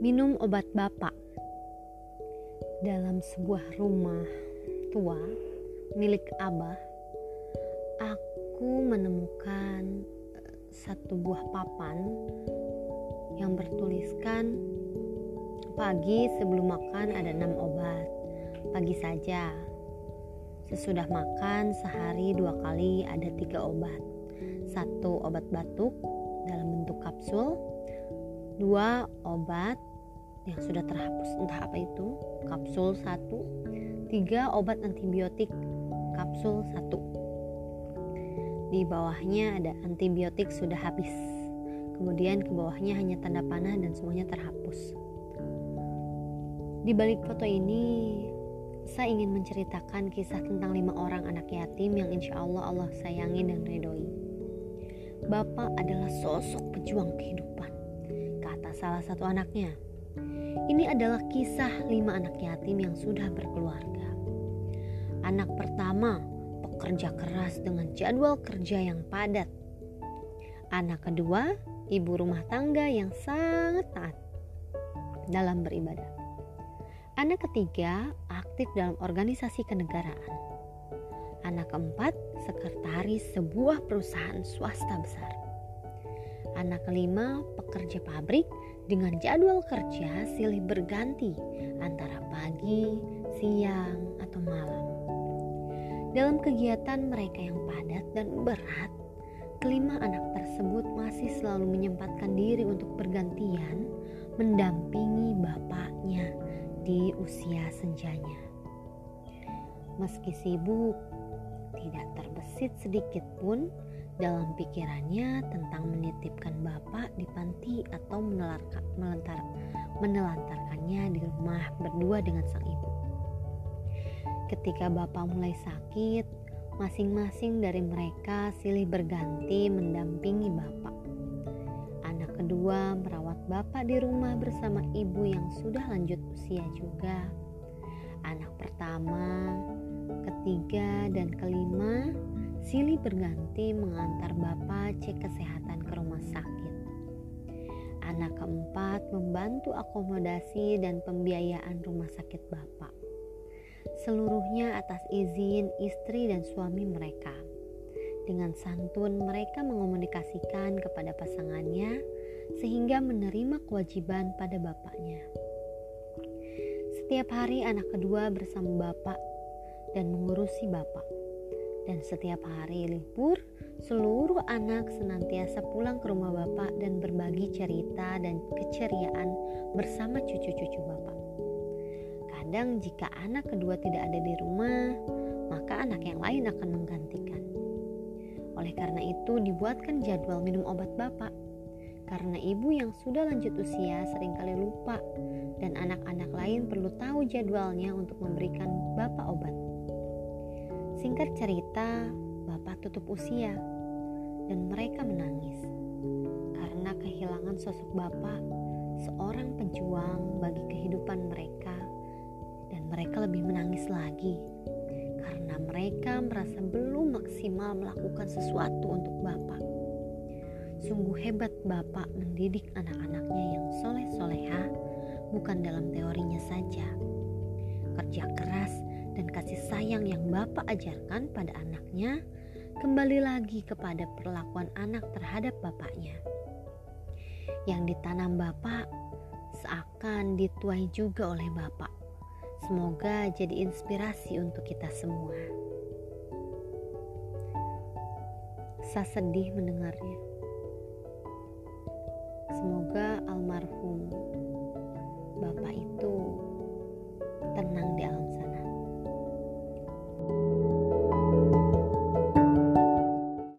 minum obat bapak dalam sebuah rumah tua milik Abah. Aku menemukan eh, satu buah papan yang bertuliskan pagi sebelum makan ada enam obat. Pagi saja. Sesudah makan sehari dua kali ada tiga obat. Satu obat batuk dalam bentuk kapsul, dua obat yang sudah terhapus entah apa itu kapsul satu tiga obat antibiotik kapsul satu di bawahnya ada antibiotik sudah habis kemudian ke bawahnya hanya tanda panah dan semuanya terhapus di balik foto ini saya ingin menceritakan kisah tentang lima orang anak yatim yang insya Allah Allah sayangi dan ridhoi. Bapak adalah sosok pejuang kehidupan, kata salah satu anaknya. Ini adalah kisah lima anak yatim yang sudah berkeluarga. Anak pertama pekerja keras dengan jadwal kerja yang padat. Anak kedua, ibu rumah tangga yang sangat taat dalam beribadah. Anak ketiga, aktif dalam organisasi kenegaraan. Anak keempat, sekretaris sebuah perusahaan swasta besar. Anak kelima, pekerja pabrik dengan jadwal kerja silih berganti antara pagi, siang, atau malam. Dalam kegiatan mereka yang padat dan berat, kelima anak tersebut masih selalu menyempatkan diri untuk bergantian mendampingi bapaknya di usia senjanya. Meski sibuk, tidak terbesit sedikit pun dalam pikirannya tentang menitipkan bapak di panti atau menelantar, menelantarkannya di rumah berdua dengan sang ibu. Ketika bapak mulai sakit, masing-masing dari mereka silih berganti mendampingi bapak. Anak kedua merawat bapak di rumah bersama ibu yang sudah lanjut usia juga. Anak pertama, ketiga, dan kelima silih berganti mengantar bapak cek kesehatan ke rumah sakit. Anak keempat membantu akomodasi dan pembiayaan rumah sakit bapak. Seluruhnya atas izin istri dan suami mereka. Dengan santun mereka mengomunikasikan kepada pasangannya sehingga menerima kewajiban pada bapaknya. Setiap hari anak kedua bersama bapak dan mengurusi bapak dan setiap hari libur, seluruh anak senantiasa pulang ke rumah bapak dan berbagi cerita dan keceriaan bersama cucu-cucu bapak. Kadang jika anak kedua tidak ada di rumah, maka anak yang lain akan menggantikan. Oleh karena itu dibuatkan jadwal minum obat bapak. Karena ibu yang sudah lanjut usia sering kali lupa dan anak-anak lain perlu tahu jadwalnya untuk memberikan bapak obat. Singkat cerita, bapak tutup usia dan mereka menangis karena kehilangan sosok bapak, seorang pejuang bagi kehidupan mereka dan mereka lebih menangis lagi karena mereka merasa belum maksimal melakukan sesuatu untuk bapak. Sungguh hebat bapak mendidik anak-anaknya yang soleh-soleha bukan dalam teorinya saja. Kerja keras dan kasih sayang yang Bapak ajarkan pada anaknya kembali lagi kepada perlakuan anak terhadap bapaknya. Yang ditanam Bapak seakan dituai juga oleh Bapak. Semoga jadi inspirasi untuk kita semua. Saya sedih mendengarnya.